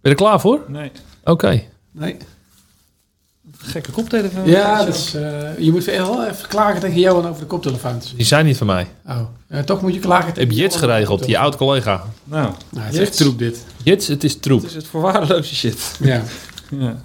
Ben je er klaar voor? Nee. Oké. Nee. Gekke koptelefoon. Ja, dus, eh, je moet wel even klagen tegen Johan over de koptelefoons. Die zijn niet van mij. Oh, eh, toch moet je klagen Heb tegen je Jits geregeld, je oud collega. Nou, Nou, het is Jits? echt troep dit. Jits, het is troep. het is het voor waardeloze shit. Ja. Ja.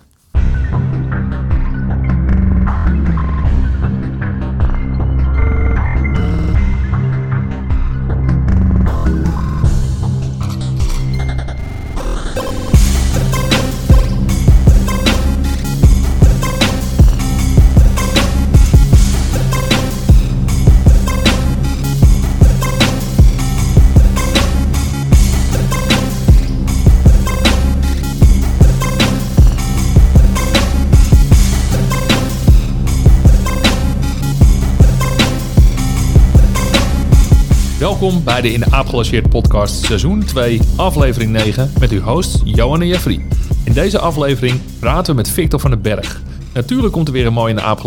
Welkom bij de In de Aap podcast seizoen 2, aflevering 9, met uw hosts Johan en Jeffrey. In deze aflevering praten we met Victor van den Berg. Natuurlijk komt er weer een mooi In de Aap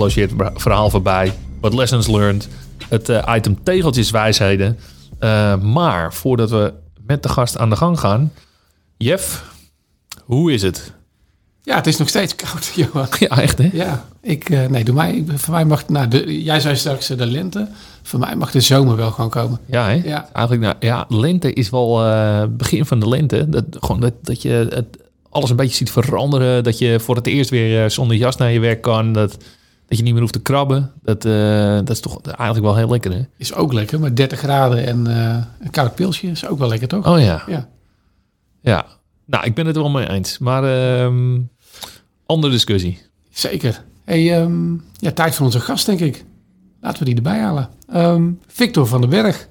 verhaal voorbij, wat lessons learned, het eh, item tegeltjeswijsheden. Eh, maar voordat we met de gast aan de gang gaan, Jeff, hoe is het? Ja, het is nog steeds koud, Johan. Ja, echt hè? Ja, ik, eh, nee, doe mij, voor mij mag, nou, de, jij zei straks eh, de lente. Voor mij mag de zomer wel gewoon komen. Ja, hè? Ja. Eigenlijk, nou, ja, lente is wel eh, begin van de lente. Dat, gewoon dat, dat je het, alles een beetje ziet veranderen. Dat je voor het eerst weer zonder jas naar je werk kan. Dat, dat je niet meer hoeft te krabben. Dat, dat is toch eigenlijk wel heel lekker, hè? Is ook lekker, maar 30 graden en een koud pilsje is ook wel lekker, toch? Oh ja, Ja. ja. Nou, ik ben het er wel mee eens. Maar ehm, andere discussie. Zeker. Hey, ehm, ja, tijd voor onze gast, denk ik. Laten we die erbij halen. Ehm, Victor van den Berg.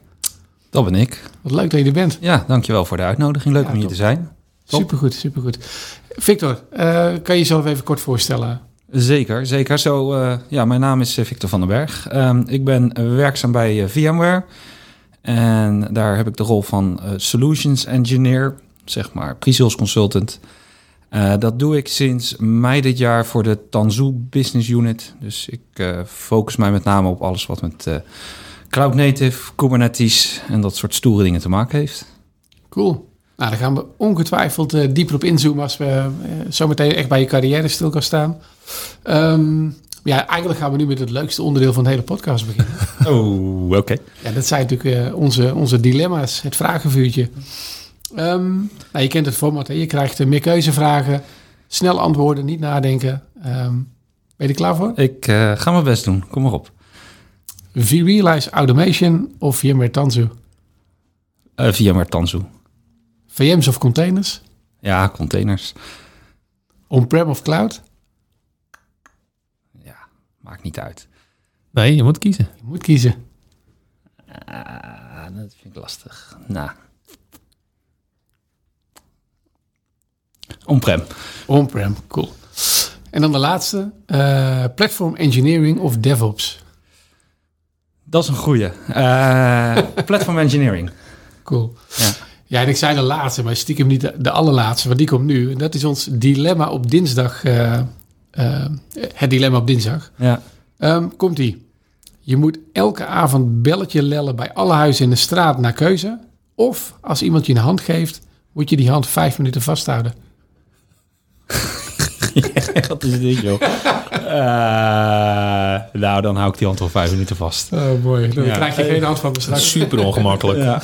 Dat ben ik. Wat leuk dat je er bent. Ja, dankjewel voor de uitnodiging. Leuk Ja, om hier te zijn. Top. Supergoed, supergoed. Victor, eh, kan je jezelf even kort voorstellen? Zeker, zeker. Zo, eh, ja, mijn naam is eh, Victor van den Berg. Ehm, ik ben werkzaam bij VMware. En daar heb ik de rol van Solutions Engineer, zeg maar pre-sales consultant. Eh, dat doe ik sinds mei dit jaar voor de Tanzu Business Unit. Dus ik eh, focus mij met name op alles wat met eh, Cloud Native, Kubernetes en dat soort stoere dingen te maken heeft. Cool. Nou, daar gaan we ongetwijfeld eh, dieper op inzoomen als we eh, zometeen echt bij je carrière stil gaan staan. Ehm, ja, eigenlijk gaan we nu met het leukste onderdeel van de hele podcast beginnen. Oh, oké. ja, dat zijn natuurlijk eh, onze, onze dilemma's, het vragenvuurtje. Ehm, nou, je kent het format, hè? je krijgt eh, meer keuzevragen, snel antwoorden, niet nadenken. Ehm, ben je er klaar voor? Ik eh, ga mijn best doen. Kom maar op. vRealize Automation of VMware Tanzu? Eh VMware Tanzu. VM's of containers? Ja, containers. On-prem of cloud? Ja, maakt niet uit. Nee, je moet kiezen. Je moet kiezen. Ah, dat vind ik lastig. Nou. On-prem. On-prem, cool. En dan de laatste, eh, platform engineering of DevOps. Dat is een goeie. Eh, platform engineering. Cool. Ja. Ja, en ik zei de laatste, maar stiekem niet de, de allerlaatste, want die komt nu. En dat is ons dilemma op dinsdag. eh, het dilemma op dinsdag. Ja. Ehm, komt ie. Je moet elke avond belletje lellen bij alle huizen in de straat naar keuze. Of als iemand je een hand geeft, moet je die hand vijf minuten vasthouden. Wat is dit, joh? Eh, nou, dan hou ik die hand al vijf minuten vast. Oh, mooi. Dan Ja. krijg je geen hand van me straks. Super ongemakkelijk. Ja.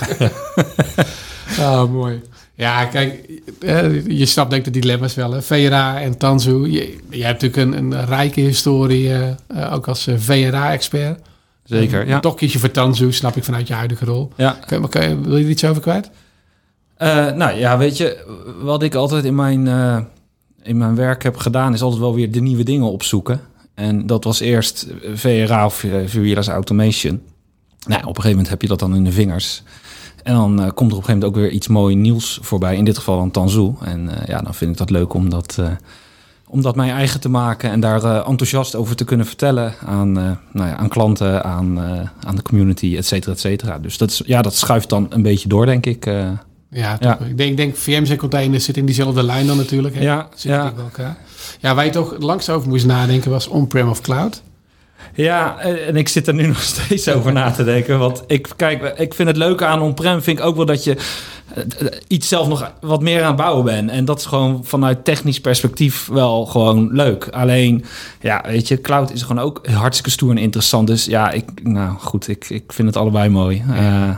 Ah, mooi. Ja, kijk, eh, je snapt denk ik de dilemma's wel. Hè? VRA en Tanzu. Je, je hebt natuurlijk een, een rijke historie, eh, ook als VRA-expert. Zeker, ja. Toch kies je voor Tanzu, snap ik vanuit je huidige rol. ja. Kun, maar kun je- wil je er iets over kwijt? Eh, nou ja, weet je, wat ik altijd in mijn, eh, in mijn werk heb gedaan, is altijd wel weer de nieuwe dingen opzoeken. En dat was eerst VRA of uh, Visualize Automation. Nou, op een gegeven moment heb je dat dan in de vingers. En dan eh, komt er op een gegeven moment ook weer iets mooi nieuws voorbij. In dit geval dan Tanzu. En eh, ja, dan vind ik dat leuk om dat, eh, mijn eigen te maken. En daar eh, enthousiast over te kunnen vertellen aan, eh, nou ja, aan klanten, aan, eh, aan de community, et cetera, et cetera. Dus dat, is, ja, dat schuift dan een beetje door, denk ik. Ja, Ja. Ik, denk, ik denk VM's en containers zitten in diezelfde lijn dan natuurlijk. Hè? Ja, Zitten ja. bij elkaar. Ja, waar je toch langs over moest nadenken was on-prem of cloud. Ja, en ik zit er nu nog steeds over na te denken. Want ik, kijk, ik vind het leuke aan on-prem vind ik ook wel dat je eh, eh, iets zelf nog wat meer aan het bouwen bent. En dat is gewoon vanuit technisch perspectief wel gewoon leuk. Alleen, ja, weet je, cloud is gewoon ook hartstikke stoer en interessant. Dus ja, ik, nou goed, ik, ik vind het allebei mooi. Eh,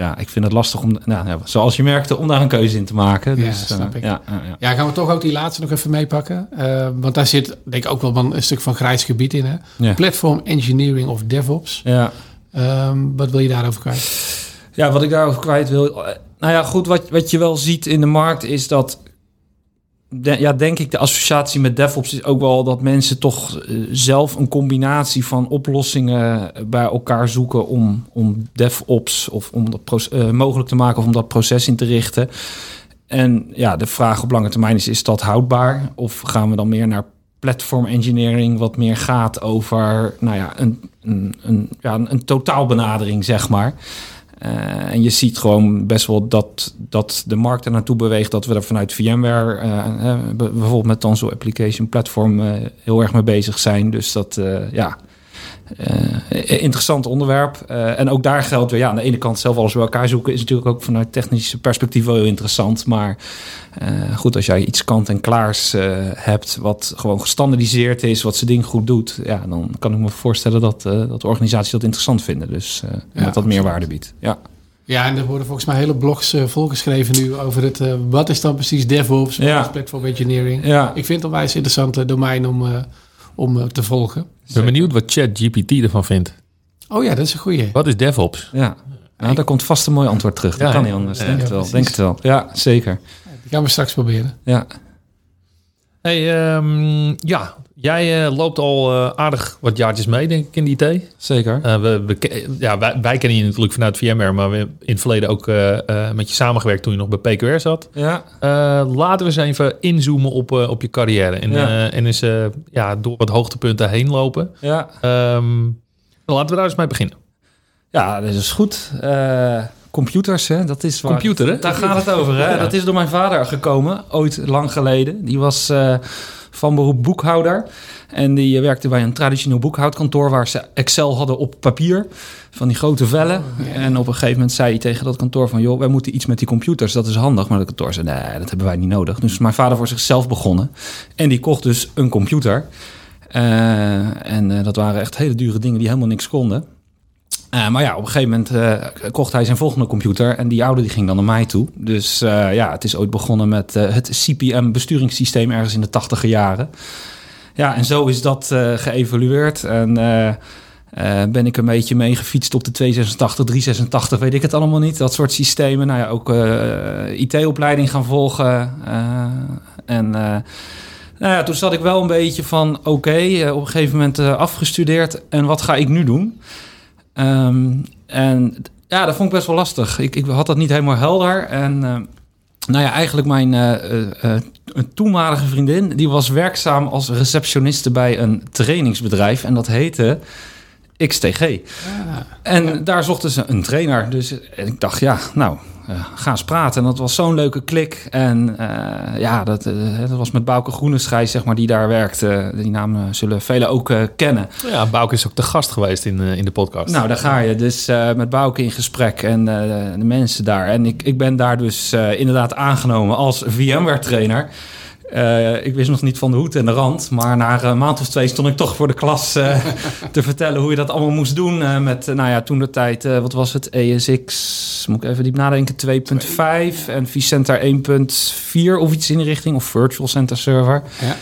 ja, ik vind het lastig om, nou, ja, zoals je merkte, om daar een keuze in te maken. Ja, Dus, snap eh, ik. Ja, ja, ja. Ja, gaan we toch ook die laatste nog even meepakken? Eh, want daar zit denk ik ook wel een stuk van grijs gebied in. Hè? Ja. Platform Engineering of DevOps. ja. Ehm, wat wil je daarover kwijt? Ja, wat ik daarover kwijt wil. eh, Nou ja, goed, wat, wat je wel ziet in de markt is dat. Ja, denk ik, de associatie met DevOps is ook wel dat mensen toch eh, zelf een combinatie van oplossingen bij elkaar zoeken om, om DevOps of om dat eh, mogelijk te maken of om dat proces in te richten. En ja, de vraag op lange termijn is: is dat houdbaar? Of gaan we dan meer naar platform engineering, wat meer gaat over nou ja, een, een, een, ja, een totaalbenadering, zeg maar. Eh, en je ziet gewoon best wel dat, dat de markt er naartoe beweegt dat we er vanuit VMware, eh, eh, bijvoorbeeld met Tanzo Application Platform, heel erg mee bezig zijn. Dus dat, ja, eh, interessant onderwerp. Eh, en ook daar geldt weer, ja, aan de ene kant zelf alles bij elkaar zoeken is natuurlijk ook vanuit technisch perspectief wel heel interessant. Maar eh, goed, als jij iets kant-en-klaars hebt wat gewoon gestandardiseerd is, wat zijn ding goed doet, ja, dan kan ik me voorstellen dat, dat de organisaties dat interessant vinden. Dus dat dat absoluut. meer waarde biedt. Ja. Ja, en er worden volgens mij hele blogs eh, volgeschreven nu over het... wat is dan precies DevOps? Ja. Platform Engineering? Ja. Ik vind het een wijs interessant eh, domein om, om te volgen. Ik ben benieuwd wat ChatGPT ervan vindt. Oh ja, dat is een goeie. Wat is DevOps? Ja. Nou, daar komt vast een mooi antwoord terug. Dat Ja, kan niet anders. Ja, denk ja, het wel. Denk het wel. Ja, zeker. Die gaan we straks proberen. Ja. Hey, ehm, ja, jij eh, loopt al eh, aardig wat jaartjes mee, denk ik, in de IT. Zeker. Eh, we, ja, wij, wij kennen je natuurlijk vanuit VMware, maar we hebben in het verleden ook met je samengewerkt toen je nog bij PQR zat. Ja. Laten we eens even inzoomen op, op je carrière en, Ja. en eens ja, door wat hoogtepunten heen lopen. Ja. Ehm, laten we daar eens mee beginnen. Ja, dat is goed. Computers, hè? Dat is waar. Computer, hè? Daar gaat het over, hè? Ja. Dat is door mijn vader gekomen, ooit lang geleden. Die was van beroep boekhouder. En die eh, werkte bij een traditioneel boekhoudkantoor... waar ze Excel hadden op papier, van die grote vellen. En op een gegeven moment zei hij tegen dat kantoor van... joh, wij moeten iets met die computers, dat is handig. Maar dat kantoor zei, nee, dat hebben wij niet nodig. Dus mijn vader voor zichzelf begonnen. En die kocht dus een computer... Eh, en eh, dat waren echt hele dure dingen die helemaal niks konden. Eh, maar ja, op een gegeven moment eh, kocht hij zijn volgende computer en die oude die ging dan naar mij toe. Dus eh, ja, het is ooit begonnen met het CPM-besturingssysteem ergens in de tachtiger jaren. Ja, en zo is dat geëvolueerd en ben ik een beetje mee gefietst op de 286, 386, weet ik het allemaal niet. Dat soort systemen. Nou ja, ook IT-opleiding gaan volgen. en nou ja, toen zat ik wel een beetje van, oké, op een gegeven moment afgestudeerd en wat ga ik nu doen? Ehm, en ja, dat vond ik best wel lastig. Ik, ik had dat niet helemaal helder. En eh, nou ja, eigenlijk mijn eh, eh, eh, een toenmalige vriendin... die was werkzaam als receptioniste bij een trainingsbedrijf. En dat heette XTG. Ah, En daar zochten ze een trainer. Dus en ik dacht, ja, nou, eh, ga eens praten. En dat was zo'n leuke klik. En eh, ja, dat, eh, dat was met Bouke Groeneschij, zeg maar, die daar werkte. Die naam eh, zullen velen ook kennen. Ja, Bouke is ook de gast geweest in, in de podcast. Nou, daar ga je. Dus met Bouke in gesprek en de mensen daar. En ik, ik ben daar dus inderdaad aangenomen als VMware-trainer. Eh, ik wist nog niet van de hoed en de rand. Maar na een maand of twee stond ik toch voor de klas eh, te vertellen hoe je dat allemaal moest doen. eh, met, eh, nou ja, toen de tijd, eh, wat was het? ESX, moet ik even diep nadenken, 2.5 en vCenter 1.4 of iets in die richting. Of Virtual Center Server. ja.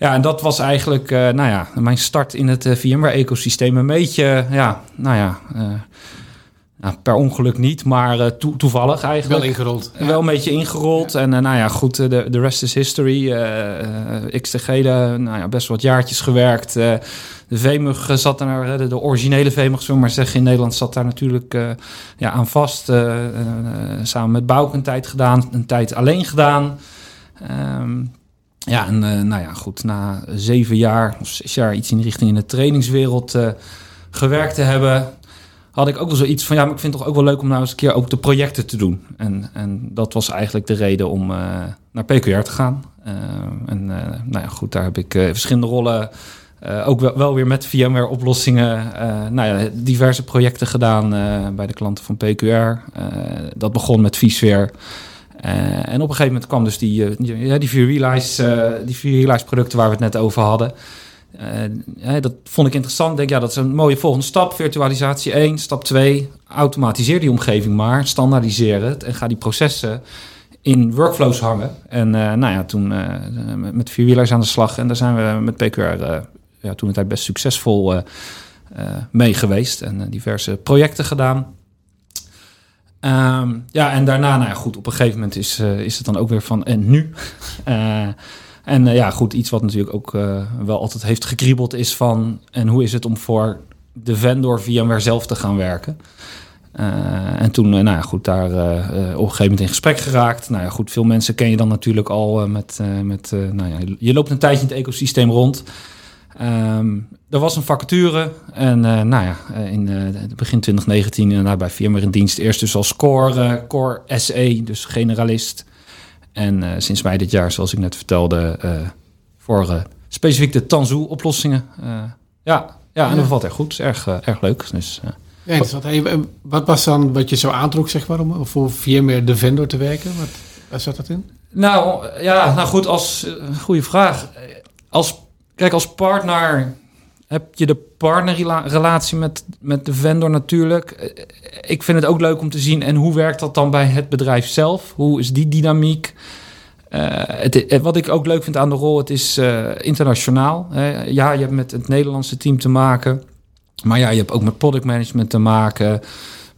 Ja, en dat was eigenlijk, eh, nou ja, mijn start in het eh, VMware-ecosysteem. Een beetje, ja, nou ja, eh, nou, per ongeluk niet, maar eh, toe- toevallig eigenlijk. Wel ingerold. Ja. Wel een beetje ingerold. En eh, nou ja, goed, eh, de, de rest is history. XTG, de, nou ja, best wat jaartjes gewerkt. De VMUG zat daar, de, de originele VMUG, zullen we maar zeggen, in Nederland zat daar natuurlijk ja, aan vast. Samen met Bouke een tijd gedaan, een tijd alleen gedaan. Ehm, ja, en nou ja, goed, na zeven jaar of zes jaar iets in de richting in de trainingswereld gewerkt te hebben, had ik ook wel zoiets van, ja, maar ik vind het toch ook wel leuk om nou eens een keer ook de projecten te doen. En, en dat was eigenlijk de reden om eh, naar PQR te gaan. Eh, en eh, nou ja, goed, daar heb ik verschillende rollen ook wel, weer met VMware-oplossingen. Nou ja, diverse projecten gedaan bij de klanten van PQR. dat begon met vSphere. en op een gegeven moment kwam dus die, die, die vRealize, die vRealize producten waar we het net over hadden. Dat vond ik interessant. Ik denk, ja, dat is een mooie volgende stap. Virtualisatie 1. Stap 2. Automatiseer die omgeving maar. Standaardiseer het. En ga die processen in workflows hangen. En nou ja, toen met, met vierwielers aan de slag. En daar zijn we met PQR ja, toen het best succesvol uh, mee geweest en eh, diverse projecten gedaan. Um, ja, en daarna, nou ja, goed, op een gegeven moment is, is het dan ook weer van en nu. en ja, goed, iets wat natuurlijk ook wel altijd heeft gekriebeld is van en hoe is het om voor de vendor VMware zelf te gaan werken. Uh, en toen, nou ja, goed, daar op een gegeven moment in gesprek geraakt. Nou ja, goed, veel mensen ken je dan natuurlijk al met, met nou ja, je loopt een tijdje in het ecosysteem rond. Um, er was een vacature en nou ja, eh, in begin 2019 uh, bij firma in dienst. Eerst dus als core, core SE, dus generalist. En sinds mei dit jaar, zoals ik net vertelde, voor specifiek de Tanzu-oplossingen. ja, ja, en dat valt echt goed. is erg, erg leuk. Dus, ja, wat, wat was dan wat je zo aantrok, zeg maar, om voor VMware de vendor te werken? Wat, waar zat dat in? Nou, ja, nou goed, als goede vraag. Als Kijk, als partner heb je de partnerrelatie met, met de vendor natuurlijk. Ik vind het ook leuk om te zien. En hoe werkt dat dan bij het bedrijf zelf? Hoe is die dynamiek? Het, wat ik ook leuk vind aan de rol, het is internationaal. Hè. Ja, je hebt met het Nederlandse team te maken. Maar ja, je hebt ook met product management te maken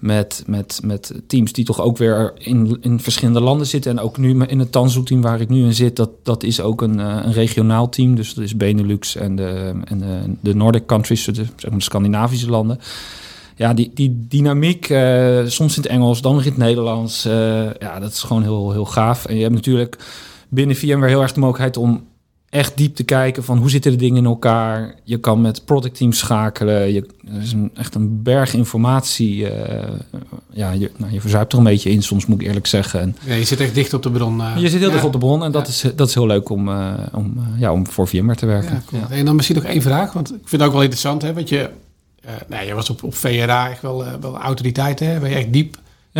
met, met, met teams die toch ook weer in, in verschillende landen zitten. En ook nu in het Tanzo-team waar ik nu in zit, dat, dat is ook een, eh, een regionaal team. Dus dat is Benelux en de, en de, Nordic countries, de, zeg maar de Scandinavische landen. Ja, die, die dynamiek, uh, soms in het Engels, dan weer in het Nederlands. Uh, ja, dat is gewoon heel, heel gaaf. En je hebt natuurlijk binnen VMware heel erg de mogelijkheid om echt diep te kijken van hoe zitten de dingen in elkaar. Je kan met productteams schakelen. Je, er is een, echt een berg informatie. Uh, ja, je, nou, je verzuipt er een beetje in, soms moet ik eerlijk zeggen. En, ja, je zit echt dicht op de bron. Uh, je zit heel dicht op de bron en dat, is, dat is heel leuk om, uh, om, ja, om voor VMware te werken. Cool. En dan misschien nog één vraag, want ik vind het ook wel interessant. Hè, want je, nou, je was op, op VRA echt wel, wel autoriteit. Hè? Ben je echt diep,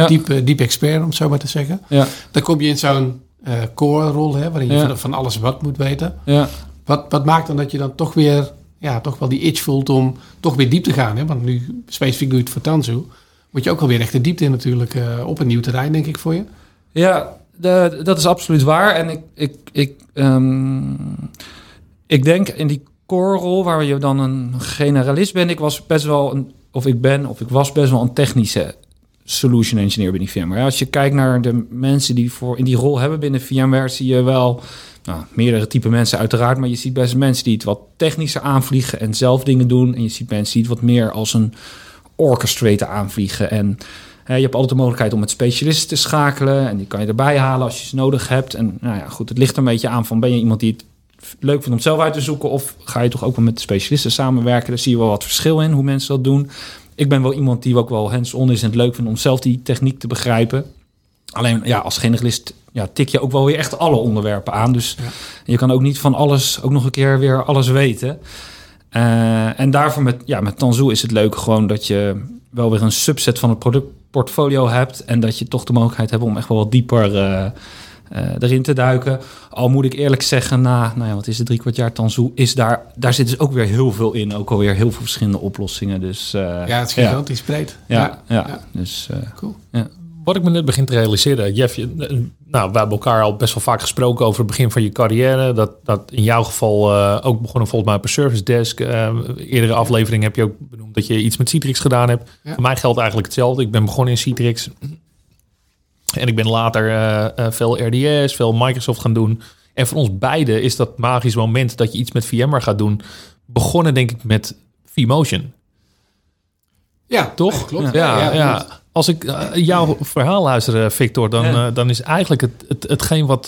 diep, diep expert, om het zo maar te zeggen. Ja. Dan kom je in zo'n uh, core-rol, hè, waarin je van, alles wat moet weten. Ja. Wat, wat maakt dan dat je dan toch weer, ja, toch wel die itch voelt om toch weer diep te gaan? Hè? Want nu specifiek doe je het voor Tanzu. Moet je ook alweer echt de diepte in natuurlijk uh, op een nieuw terrein, denk ik, voor je. Ja, de, dat is absoluut waar. En ik, ik, ik, um, ik denk in die core-rol, waar je dan een generalist bent, ik was best wel een, of ik ben, of ik was best wel een technische solution engineer binnen VMware. Als je kijkt naar de mensen die voor in die rol hebben binnen VMware, zie je wel nou, meerdere type mensen uiteraard, maar je ziet best mensen die het wat technischer aanvliegen en zelf dingen doen. En je ziet mensen die het wat meer als een orchestrator aanvliegen. En hè, je hebt altijd de mogelijkheid om met specialisten te schakelen en die kan je erbij halen als je ze nodig hebt. En nou ja, goed, het ligt een beetje aan van ben je iemand die het leuk vindt om zelf uit te zoeken of ga je toch ook wel met specialisten samenwerken? Daar zie je wel wat verschil in hoe mensen dat doen ik ben wel iemand die ook wel hands-on is en het leuk vindt om zelf die techniek te begrijpen. Alleen ja, als generalist ja, tik je ook wel weer echt alle onderwerpen aan. Dus je kan ook niet van alles ook nog een keer weer alles weten. Uh, en daarvoor met, ja, met Tanzu is het leuk gewoon dat je wel weer een subset van het productportfolio hebt. En dat je toch de mogelijkheid hebt om echt wel wat dieper uh, erin te duiken. Al moet ik eerlijk zeggen, na, nou ja, wat is het, drie kwart jaar Tanzu, is daar, daar zit dus ook weer heel veel in. Ook alweer heel veel verschillende oplossingen. Dus, uh, ja, het is gigantisch ja. breed. Ja, ja, ja. dus uh, cool. Ja. Wat ik me net begin te realiseren, Jeff, je, nou, we hebben elkaar al best wel vaak gesproken over het begin van je carrière. Dat, dat in jouw geval uh, ook begonnen volgens mij op een service desk. Uh, eerdere aflevering heb je ook benoemd dat je iets met Citrix gedaan hebt. Ja. Voor mij geldt eigenlijk hetzelfde. Ik ben begonnen in Citrix. En ik ben later uh, uh, veel RDS, veel Microsoft gaan doen. En voor ons beiden is dat magisch moment dat je iets met VMware gaat doen. Begonnen denk ik met vMotion. Ja, toch? klopt. Ja, ja, ja, Als ik uh, jouw verhaal luister, Victor, dan, dan is eigenlijk het, het, hetgeen wat,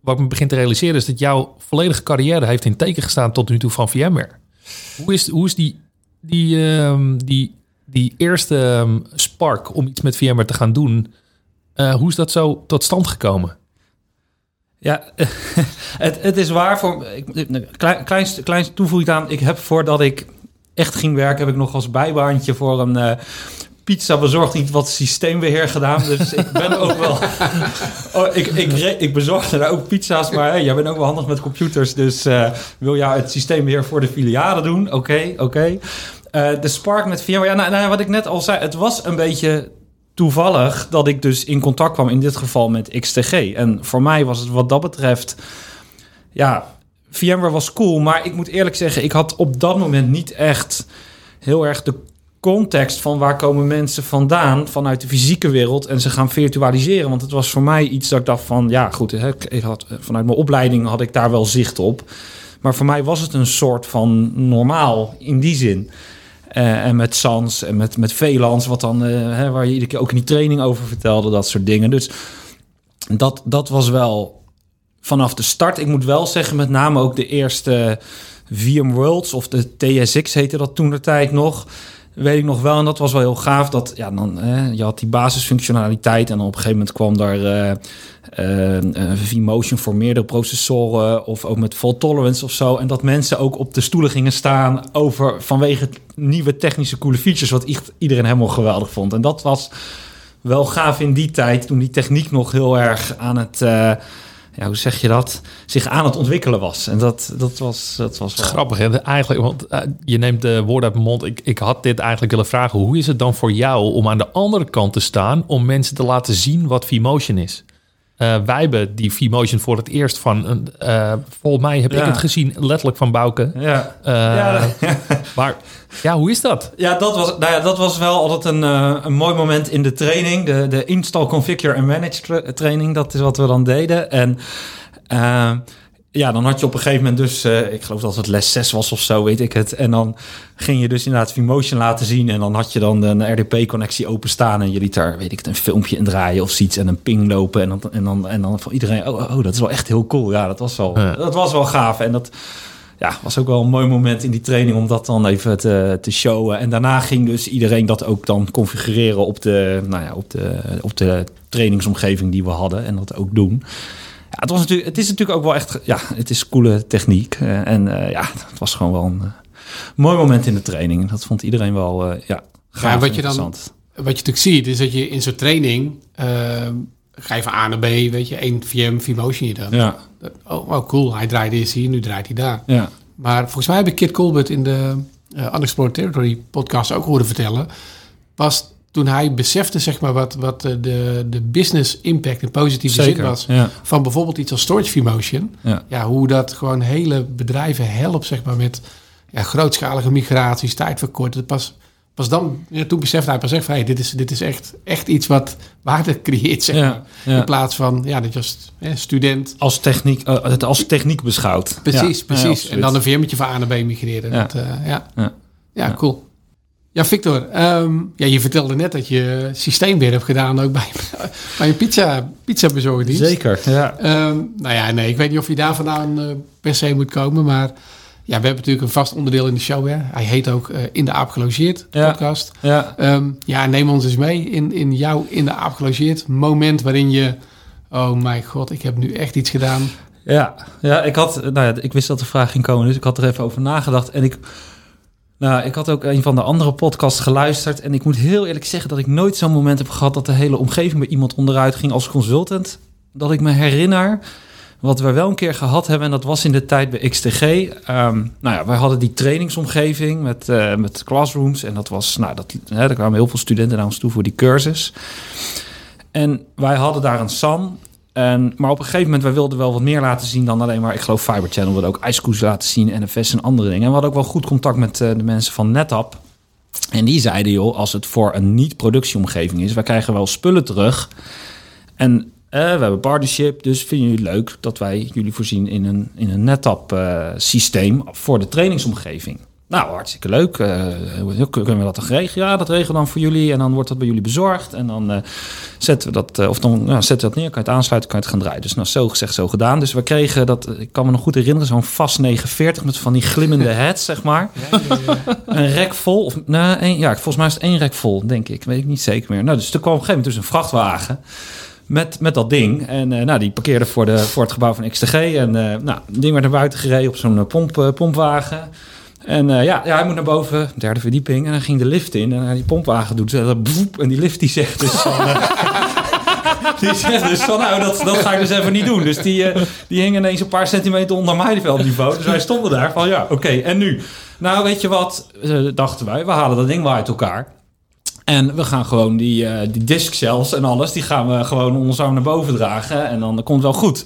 wat me begint te realiseren, is dat jouw volledige carrière heeft in teken gestaan tot nu toe van VMware. Hoe is, hoe is die, die, um, die, die eerste um, spark om iets met VMware te gaan doen? Uh, hoe is dat zo tot stand gekomen? Ja, het, het is waar. Voor, ik, klein, klein, klein toevoeging aan. Ik heb voordat ik echt ging werken, heb ik nog als bijbaantje voor een uh, pizza bezorgd iets wat systeembeheer gedaan. Dus ik ben ook wel. oh, ik, ik, ik bezorgde daar ook pizza's, maar hey, jij bent ook wel handig met computers. Dus uh, wil jij het systeembeheer voor de filialen doen? Oké, oké. De Spark met VMware. Ja, nou, nou, wat ik net al zei, het was een beetje toevallig dat ik dus in contact kwam, in dit geval met XTG. En voor mij was het wat dat betreft, ja, VMware was cool, maar ik moet eerlijk zeggen, ik had op dat moment niet echt heel erg de context van waar komen mensen vandaan vanuit de fysieke wereld en ze gaan virtualiseren. Want het was voor mij iets dat ik dacht van, ja goed, ik had, vanuit mijn opleiding had ik daar wel zicht op. Maar voor mij was het een soort van normaal in die zin. Uh, en met Sans en met, met VLANs, wat dan, uh, hè, waar je iedere keer ook in die training over vertelde, dat soort dingen. Dus dat, dat was wel vanaf de start. Ik moet wel zeggen, met name ook de eerste VMworlds of de TSX heette dat toen de tijd nog. Weet ik nog wel, en dat was wel heel gaaf. Dat ja, dan, hè, je had die basisfunctionaliteit en op een gegeven moment kwam daar uh, vMotion voor meerdere processoren of ook met fault tolerance of zo. En dat mensen ook op de stoelen gingen staan over vanwege nieuwe technische coole features, wat iedereen helemaal geweldig vond. En dat was wel gaaf in die tijd, toen die techniek nog heel erg aan het ja, hoe zeg je dat, zich aan het ontwikkelen was. En dat, dat was, dat was wel... grappig. Hè? Eigenlijk, want uh, je neemt de woorden uit mijn mond. Ik, ik had dit eigenlijk willen vragen. Hoe is het dan voor jou om aan de andere kant te staan om mensen te laten zien wat V-Motion is? Uh, wij hebben die V-Motion voor het eerst van... Uh, volgens mij heb ja. ik het gezien letterlijk van Bouke. Ja. Uh, ja. maar ja, hoe is dat? Ja, dat was, nou ja, dat was wel altijd een, een mooi moment in de training. De, de install, configure en manage tra training. Dat is wat we dan deden. En ja, dan had je op een gegeven moment dus, uh, ik geloof dat het les 6 was of zo, weet ik het. En dan ging je dus inderdaad Vmotion laten zien. En dan had je dan een RDP-connectie openstaan. En je liet daar, weet ik het, een filmpje in draaien of zoiets. En een ping lopen. En dan, en dan, en dan van iedereen, oh, oh, dat is wel echt heel cool. Ja, dat was wel, ja. dat was wel gaaf. En dat ja, was ook wel een mooi moment in die training om dat dan even te, te showen. En daarna ging dus iedereen dat ook dan configureren op de, nou ja, op de, op de trainingsomgeving die we hadden. En dat ook doen. Ja, het, was natuurlijk, het is natuurlijk ook wel echt, ja, het is coole techniek. Uh, en uh, ja, het was gewoon wel een uh, mooi moment in de training. Dat vond iedereen wel, ja, gaaf ja, wat je dan, Wat je natuurlijk ziet, is dat je in zo'n training, ga je van A naar B, weet je, één VM, V-Motion je dan. Ja. Oh, oh, cool, hij draaide eerst hier, nu draait hij daar. Ja. Maar volgens mij heb ik Kit Colbert in de Unexplored Territory podcast ook horen vertellen, was toen hij besefte zeg maar, wat, wat de, de business impact in positieve Zeker, zin was ja. van bijvoorbeeld iets als Storage Vmotion. Ja. ja, hoe dat gewoon hele bedrijven helpt zeg maar, met ja, grootschalige migraties, tijd verkorten. Pas, pas dan, ja, toen besefte hij pas echt van, hey, dit is, dit is echt, echt iets wat waarde creëert, zeg maar. In plaats van, ja, dat je als hè, student... Als techniek, eh, het als techniek beschouwd. Precies, precies. en dan een VM'tje van A naar B migreren. Dat, eh. Ja, Ja. cool. Ja, Victor, ehm, ja, je vertelde net dat je systeembeheer hebt gedaan ook bij, bij een pizza, pizza bezorgdienst. Zeker, ja. Ehm, nou ja, nee, ik weet niet of je daar vandaan eh, per se moet komen, maar ja, we hebben natuurlijk een vast onderdeel in de show. Hè. Hij heet ook eh, In de Aap Gelogeerd Ja. podcast. Ja, Ehm, ja, neem ons eens mee in, in jouw In de Aap Gelogeerd moment waarin je, oh mijn god, ik heb nu echt iets gedaan. Ja, ja, ik had, nou ja, ik wist dat de vraag ging komen, dus ik had er even over nagedacht. En ik, nou, ik had ook een van de andere podcasts geluisterd. En ik moet heel eerlijk zeggen dat ik nooit zo'n moment heb gehad dat de hele omgeving bij iemand onderuit ging als consultant. Dat ik me herinner wat we wel een keer gehad hebben, en dat was in de tijd bij XTG. Ehm, nou ja, wij hadden die trainingsomgeving met, eh, met classrooms. En dat was, nou, dat, hè, er kwamen heel veel studenten naar ons toe voor die cursus. En wij hadden daar een SAM. Maar op een gegeven moment, wij wilden wel wat meer laten zien dan alleen maar, ik geloof Fiber Channel, we wilden ook IceCoos laten zien, NFS en andere dingen. En we hadden ook wel goed contact met eh, de mensen van NetApp. En die zeiden, joh, als het voor een niet-productieomgeving is, wij krijgen wel spullen terug. En eh, we hebben partnership, dus vinden jullie leuk dat wij jullie voorzien in een, in een NetApp-systeem voor de trainingsomgeving? Nou, hartstikke leuk. Hoe- kunnen we dat dan regelen? Ja, dat regelen we dan voor jullie. En dan wordt dat bij jullie bezorgd. En dan eh, zetten we dat, eh, of dan ja, zetten we dat neer. Kan je het aansluiten, kan je het gaan draaien. Dus nou, zo gezegd, zo gedaan. Dus we kregen dat, ik kan me nog goed herinneren, zo'n vast 49 met van die glimmende heads, zeg maar. Een rek vol, of nou, ja, volgens mij is het één rek vol, denk ik. Weet ik niet zeker meer. Nou, dus er kwam op een gegeven moment dus een vrachtwagen met, met dat ding. En nou, die parkeerde voor, de, voor het gebouw van XTG. En eh, nou, het ding werd naar buiten gereden op zo'n pomp, pompwagen. En eh, ja, ja, hij moet naar boven, derde verdieping. En dan ging de lift in. En eh, die pompwagen doet boep, en die lift die zegt dus van... eh, die zegt dus van, nou, dat, dat ga ik dus even niet doen. Dus die, eh, die hing ineens een paar centimeter onder maaiveld-niveau. Dus wij stonden daar van, ja, oké, en nu? Nou, weet je wat, eh, dachten wij, we halen dat ding wel uit elkaar. En we gaan gewoon die, eh die en alles, die gaan we gewoon onder naar boven dragen. En dan komt het wel goed.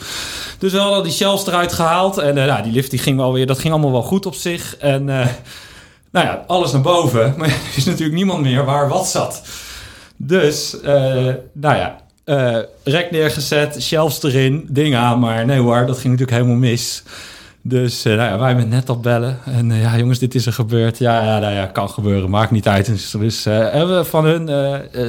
Dus we hadden die shells eruit gehaald. En eh, nou, die lift die ging wel weer, dat ging allemaal wel goed op zich. En eh, nou ja, alles naar boven. Maar er is natuurlijk niemand meer waar wat zat. Dus, nou ja, rek neergezet, shelves erin, ding aan. Maar nee hoor, dat ging natuurlijk helemaal mis. Dus eh, nou ja, wij met net op bellen. En eh, ja, jongens, dit is er gebeurd. Ja, ja, nou ja, kan gebeuren, maakt niet uit. Dus, dus hebben we van hun,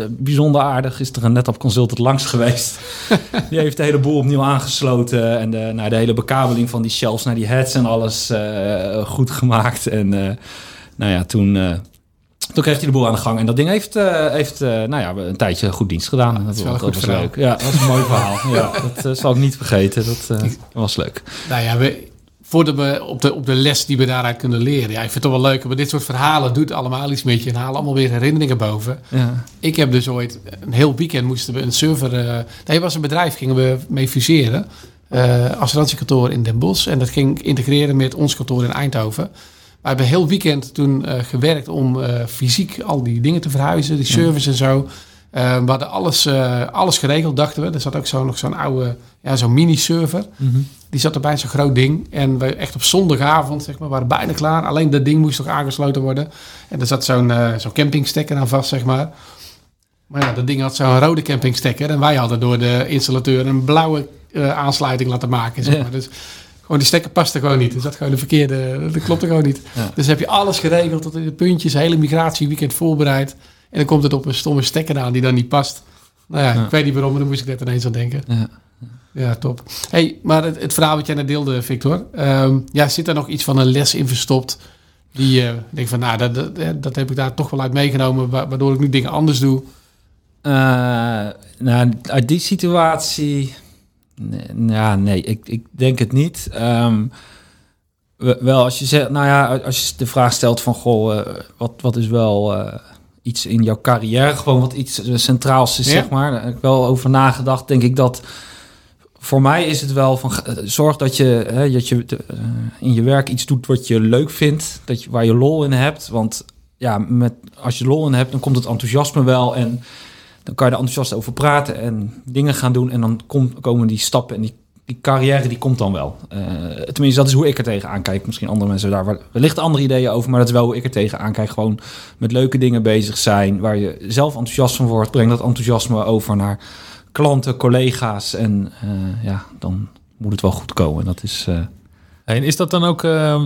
bijzonder aardig, is er een net op consultant langs geweest. die heeft de hele boel opnieuw aangesloten. En de, nou, de hele bekabeling van die shelves naar die heads en alles goed gemaakt. En nou ja, toen... toen kreeg hij de boel aan de gang. En dat ding heeft, heeft nou ja, een tijdje goed dienst gedaan. Dat, was verhaal. leuk. Ja, dat was een mooi verhaal. Ja, dat zal ik niet vergeten. Dat was leuk. Nou ja, we, voordat we op de, op de les die we daaruit kunnen leren. Ja, ik vind het toch wel leuk. Maar dit soort verhalen doet allemaal iets met je. En halen allemaal weer herinneringen boven. Ja. Ik heb dus ooit een heel weekend moesten we een server. nee, was een bedrijf, gingen we mee fuseren. eh assurantiekantoor in Den Bosch. En dat ging integreren met ons kantoor in Eindhoven. We hebben heel weekend toen eh, gewerkt om fysiek al die dingen te verhuizen, die servers en zo. Eh, we hadden alles, eh, alles geregeld, dachten we. Er zat ook zo, nog zo'n oude, ja, zo'n mini-server. Die zat erbij, zo'n groot ding. En we echt op zondagavond, zeg maar, waren bijna klaar. Alleen dat ding moest nog aangesloten worden. En er zat zo'n eh, zo'n campingstekker aan vast, zeg maar. Maar ja, dat ding had zo'n rode campingstekker. En wij hadden door de installateur een blauwe aansluiting laten maken. Zeg Ja. maar. Dus gewoon die stekker paste gewoon niet. Dus dat gewoon de verkeerde, dat klopte gewoon niet. Ja. Dus heb je alles geregeld tot in de puntjes, hele migratieweekend voorbereid. En dan komt het op een stomme stekker aan die dan niet past. Nou ja, Ja. ik weet niet waarom, maar dan moest ik net ineens aan denken. Ja. Ja, top. Hey, maar het, het verhaal wat jij net deelde, Victor. ehm, ja, zit er nog iets van een les in verstopt? Die je denkt van, nou, dat, dat, dat heb ik daar toch wel uit meegenomen, wa- waardoor ik nu dingen anders doe. Eh, nou, uit die situatie. Nee, ja, nee, ik, ik denk het niet. Ehm, we- wel, als je zegt, nou ja, als je de vraag stelt van goh, eh, wat, wat is wel eh, iets in jouw carrière, gewoon wat iets eh, centraals is, Ja. zeg maar. Daar heb ik wel over nagedacht. Denk ik dat voor mij is het wel van eh, zorg dat je, hè, dat je eh, in je werk iets doet wat je leuk vindt, dat je, waar je lol in hebt. Want ja, met, als je lol in hebt, dan komt het enthousiasme wel en dan kan je er enthousiast over praten en dingen gaan doen. En dan kom, komen die stappen en die, die carrière die komt dan wel. Eh, tenminste, dat is hoe ik er tegenaan kijk. Misschien andere mensen daar wel- wellicht andere ideeën over, maar dat is wel hoe ik er tegenaan kijk. Gewoon met leuke dingen bezig zijn, waar je zelf enthousiast van wordt. Breng dat enthousiasme over naar klanten, collega's en eh, ja, dan moet het wel goed komen. Dat is... eh, En is dat dan ook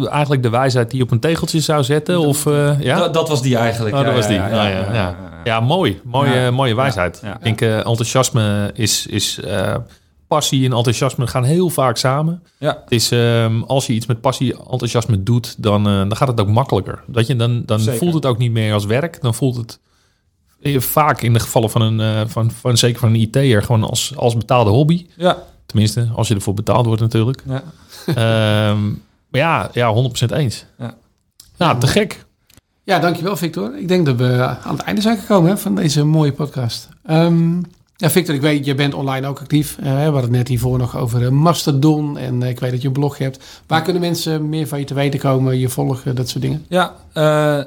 eigenlijk de wijsheid die je op een tegeltje zou zetten? Of, ja? dat, dat was die eigenlijk. Oh, dat Ja, was die. ja, Ja, ja, ja, mooi. Mooie, mooie wijsheid. Ik denk, enthousiasme is... is passie en enthousiasme gaan heel vaak samen. Ja. Het is, ehm, als je iets met passie enthousiasme doet, dan, eh, dan gaat het ook makkelijker. Dat je, dan dan Zeker. voelt het ook niet meer als werk. Dan voelt het eh, vaak in de gevallen van een, eh, van, van, zeker van een IT'er, gewoon als, als betaalde hobby. Ja. Tenminste, als je ervoor betaald wordt natuurlijk. Ja. Ehm, maar ja, ja, 100% eens. Ja. Nou, te gek. Ja, dankjewel Victor. Ik denk dat we aan het einde zijn gekomen hè, van deze mooie podcast. Ehm, ja, Victor, ik weet, je bent online ook actief. Eh, we hadden het net hiervoor nog over eh, Mastodon. En eh, ik weet dat je een blog hebt. Waar kunnen mensen meer van je te weten komen, je volgen, dat soort dingen? Ja,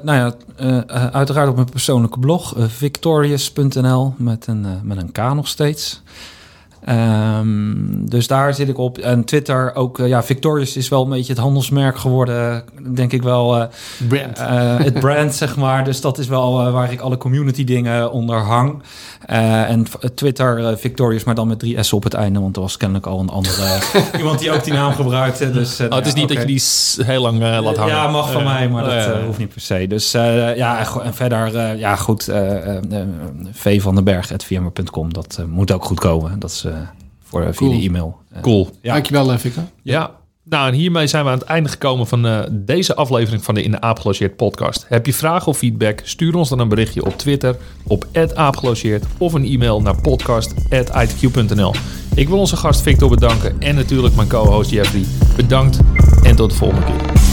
nou ja, uiteraard op mijn persoonlijke blog, victorious.nl, met een, met een K nog steeds. Ehm, dus daar zit ik op. En Twitter ook, eh, ja, Victorious is wel een beetje het handelsmerk geworden, denk ik wel. eh, Brand. eh, het brand, zeg maar. Dus dat is wel waar ik alle community dingen onder hang. Eh, en Twitter Victorious, maar dan met drie S op het einde. Want er was kennelijk al een andere iemand die ook die naam gebruikte. Dus, Oh, het is niet dat je die heel lang laat hangen. Ja, mag van mij, maar dat eh, hoeft niet per se. Dus eh, ja, en verder, eh, ja goed, eh eh, eh, v van den Berg, dat moet ook goed komen. Dat is eh, voor, via Cool. de e-mail. Eh, Cool. ja. Dankjewel eh, Victor. Ja. Nou, en hiermee zijn we aan het einde gekomen van uh, deze aflevering van de In de Aap Gelogeerd podcast. Heb je vragen of feedback? Stuur ons dan een berichtje op Twitter op aapgelogeerd of een e-mail naar podcast.itq.nl. Ik wil onze gast Victor bedanken en natuurlijk mijn co-host Jeffrey. Bedankt en tot de volgende keer.